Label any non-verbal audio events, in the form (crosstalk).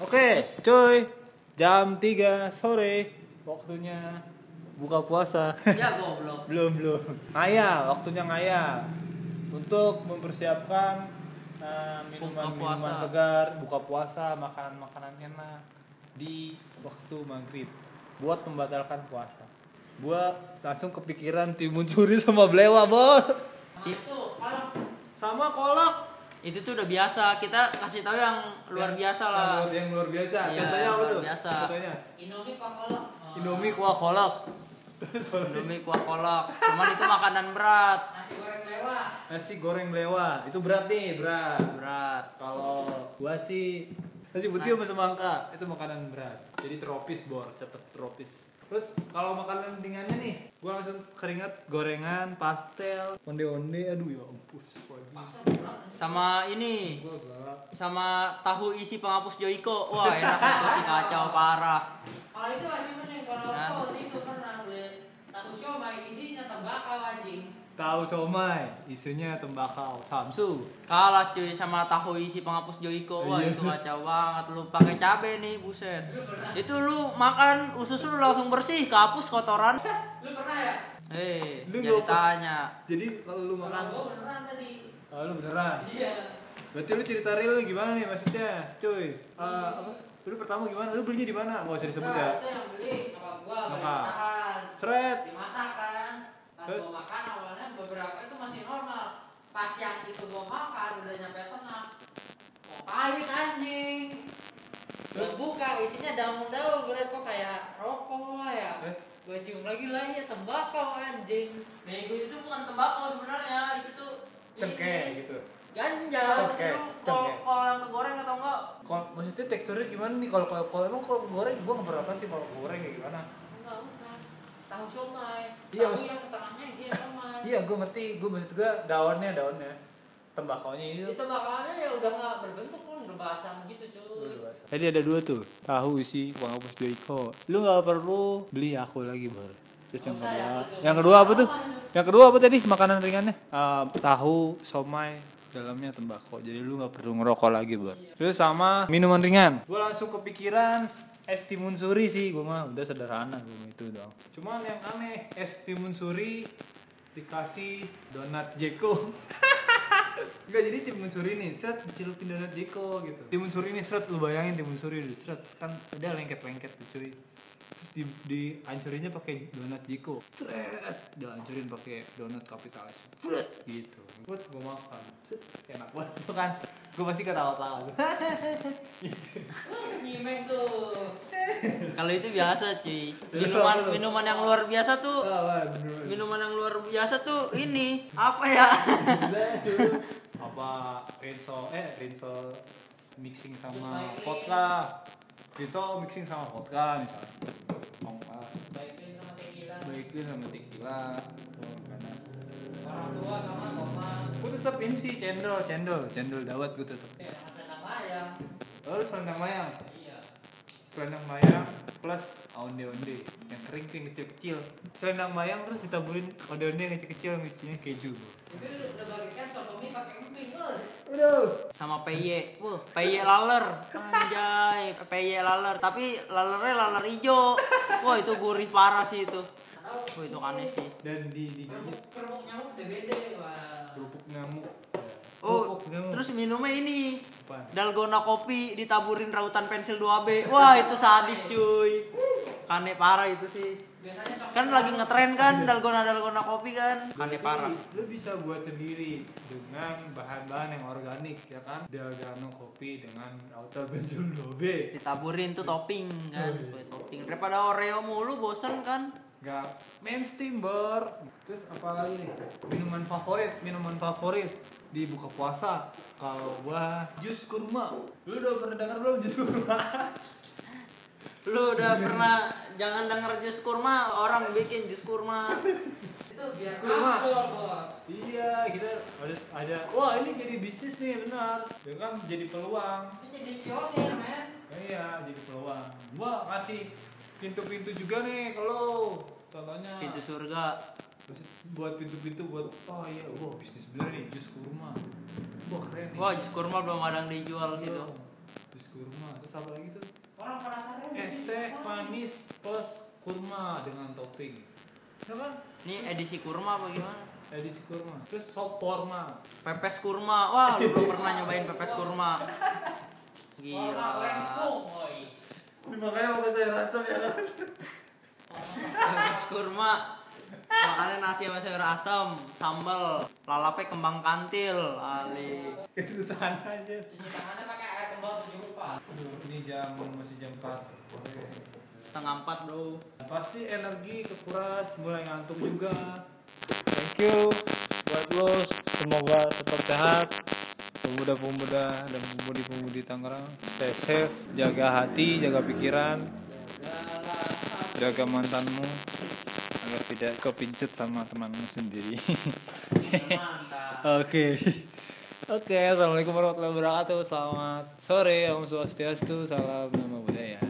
Oke, cuy. Jam 3 sore waktunya buka puasa. Ya goblok. belum, belum. Ngaya, waktunya ngaya. Untuk mempersiapkan uh, minuman-minuman puasa. segar, buka puasa, makanan-makanan enak di waktu maghrib buat membatalkan puasa. Gua langsung kepikiran timun suri sama belewa, bos. Sama kolak. Itu tuh udah biasa. Kita kasih tahu yang luar biasa lah. Yang, yang luar biasa. Iya, Contohnya apa luar tuh? biasa. Contohnya. Indomie kok kolak. Indomie kuah kolak. (laughs) Indomie kuah kolak. Cuman itu makanan berat. Nasi goreng lewat. Nasi goreng belewa. Itu berat nih, berat. Berat. Kalau gua sih nasi putih sama semangka itu makanan berat. Jadi tropis bor, cepet tropis. Terus kalau makanan ringannya nih, gua langsung keringat gorengan, pastel, onde-onde, aduh ya ampun. pagi. Sama ini. Sama tahu isi penghapus Joiko. Wah enak itu sih kacau parah. Kalau itu masih mending kalau Nah. itu pernah beli tahu siomay anjing. Tahu somai, isunya tembakau, samsu. Kalah cuy sama tahu isi penghapus Joiko. Wah Iya. itu kacau banget. Lu pakai cabe nih buset. Itu lu makan usus lu langsung bersih, kehapus kotoran. Lu pernah ya? Hei, Lu jadi tanya. Jadi kalau lu Kalau makan, gua beneran tadi. oh, lu beneran. Iya. Berarti lu cerita real gimana nih maksudnya, cuy? Eh, apa? Lu pertama gimana? Lu belinya di mana? Gak usah disebut Nah, ya. itu yang beli sama gua Maka. tahan. Seret. Dimasak kan. Pas Terus? gua makan awalnya beberapa itu masih normal. Pas yang itu gua makan udah nyampe tengah. Kok pahit anjing. Terus buka isinya daun-daun gue liat kok kayak rokok ya. Eh? Gue cium lagi lah ya tembakau anjing. Bego itu bukan tembakau sebenarnya, itu tuh Cengkeh gitu. Ganja. Kalau cengkeh. kalau yang kegoreng atau enggak? Kalau maksudnya teksturnya gimana nih kalau kalau kalau emang kalau goreng gua nggak pernah sih kalau goreng kayak gimana? Enggak, bukan. Somai. Iya, Tahu yang tengahnya isinya somai. Iya, gua ngerti. Gua maksud gua daunnya daunnya. Tembakaunya itu. Itu makanannya ya udah nggak berbentuk pun udah basah gitu cuy. Tadi ada dua tuh, tahu isi penghapus Joiko. Lu nggak perlu beli aku lagi bro. Terus yang Usah ya, kedua, yang kedua apa tuh? Yang kedua apa tadi makanan ringannya? Eh, tahu, somai, dalamnya tembakau. Jadi lu nggak perlu ngerokok lagi bro. Terus sama minuman ringan. Gue langsung kepikiran es timun suri sih. Gue mah udah sederhana gue itu dong. Cuman yang aneh es timun suri dikasih donat Jeko. (laughs) Enggak jadi timun suri nih, seret dicelupin donat Jeko gitu. Timun suri nih seret lu bayangin timun suri di seret kan udah lengket-lengket tuh cuy. Terus di dihancurinnya pakai donat Jeko. Seret dihancurin pakai donat kapitalis. Gitu. Buat gua makan. Set, enak banget (laughs) tuh kan. Gua pasti ketawa-tawa. Nyimeng tuh. (laughs) (laughs) Kalau itu biasa cuy. Minuman minuman yang luar biasa tuh Ah, minuman yang luar biasa tuh ini apa ya? (laughs) apa rinso eh rinso mixing sama vodka rinso mixing sama vodka misalnya Ongka. Baikin sama tequila. baikin sama tequila Oh, karena Orang tua sama tomat. gue tetap ini sih cendol cendol cendol dawet gue tetap Ya, selendang mayang. lalu selendang mayang Iya. Selendang mayang plus onde onde yang kering tuh yang kecil kecil selendang mayang terus ditaburin onde onde yang kecil kecil isinya keju Itu udah bagikan sotomi pakai emping, udah Sama PY. Wah, PY laler. Anjay, PY laler. Tapi lalernya laler hijau. Wah, itu gurih parah sih itu. Wah, itu aneh sih. dan di di Kerupuk nyamuk gede-gede. Wah. kerupuk nyamuk Oh, terus minumnya ini. Apaan? Dalgona kopi ditaburin rautan pensil 2B. Wah, itu sadis cuy. Kane parah itu sih. Kan lagi ngetren kan dalgona dalgona kopi kan. Kane parah. Lu bisa buat sendiri dengan bahan-bahan yang organik ya kan. Dalgona kopi dengan rautan pensil 2B. Ditaburin tuh topping kan. Wah, topping. Daripada Oreo mulu bosen kan. Gak mainstream bor. Terus apa lagi nih? Minuman favorit, minuman favorit di buka puasa. Kalau gua jus kurma. Lu udah pernah dengar belum jus kurma? (laughs) Lu udah pernah jangan denger jus kurma, orang bikin jus kurma. Itu biar Kurma. bos. iya, kita harus ada. Wah, ini jadi bisnis nih, benar. Ya kan jadi peluang. Jadi pionir, men. Iya, jadi peluang. Gua kasih pintu-pintu juga nih kalau contohnya Pintu surga. buat pintu-pintu buat oh iya, wah bisnis bener nih jus kurma. Wah jus kurma belum ada yang dijual situ. Iya. Jus kurma terus apa lagi tuh Orang penasaran. es teh manis plus kurma dengan topping ya kan Ini edisi kurma apa gimana? edisi kurma terus sop kurma Pepes kurma. Wah, lu belum pernah nyobain pepes kurma. Gila. ini makanya mau saya racun ya kan Pepes kurma. Makannya nasi sama sayur asam, sambal, lalape kembang kantil, ali. kesusahan aja tangannya pakai air kembang tujuh rupa. Aduh, ini jam masih jam 4 Setengah empat bro. pasti energi kekuras mulai ngantuk juga thank you buat lo semoga tetap sehat pemuda-pemuda dan pemudi-pemudi Tangerang stay safe jaga hati jaga pikiran jaga mantanmu agar tidak kepincut sama temanmu sendiri. Oke. Oke, assalamualaikum warahmatullahi wabarakatuh. Selamat sore, Om Swastiastu, salam nama budaya.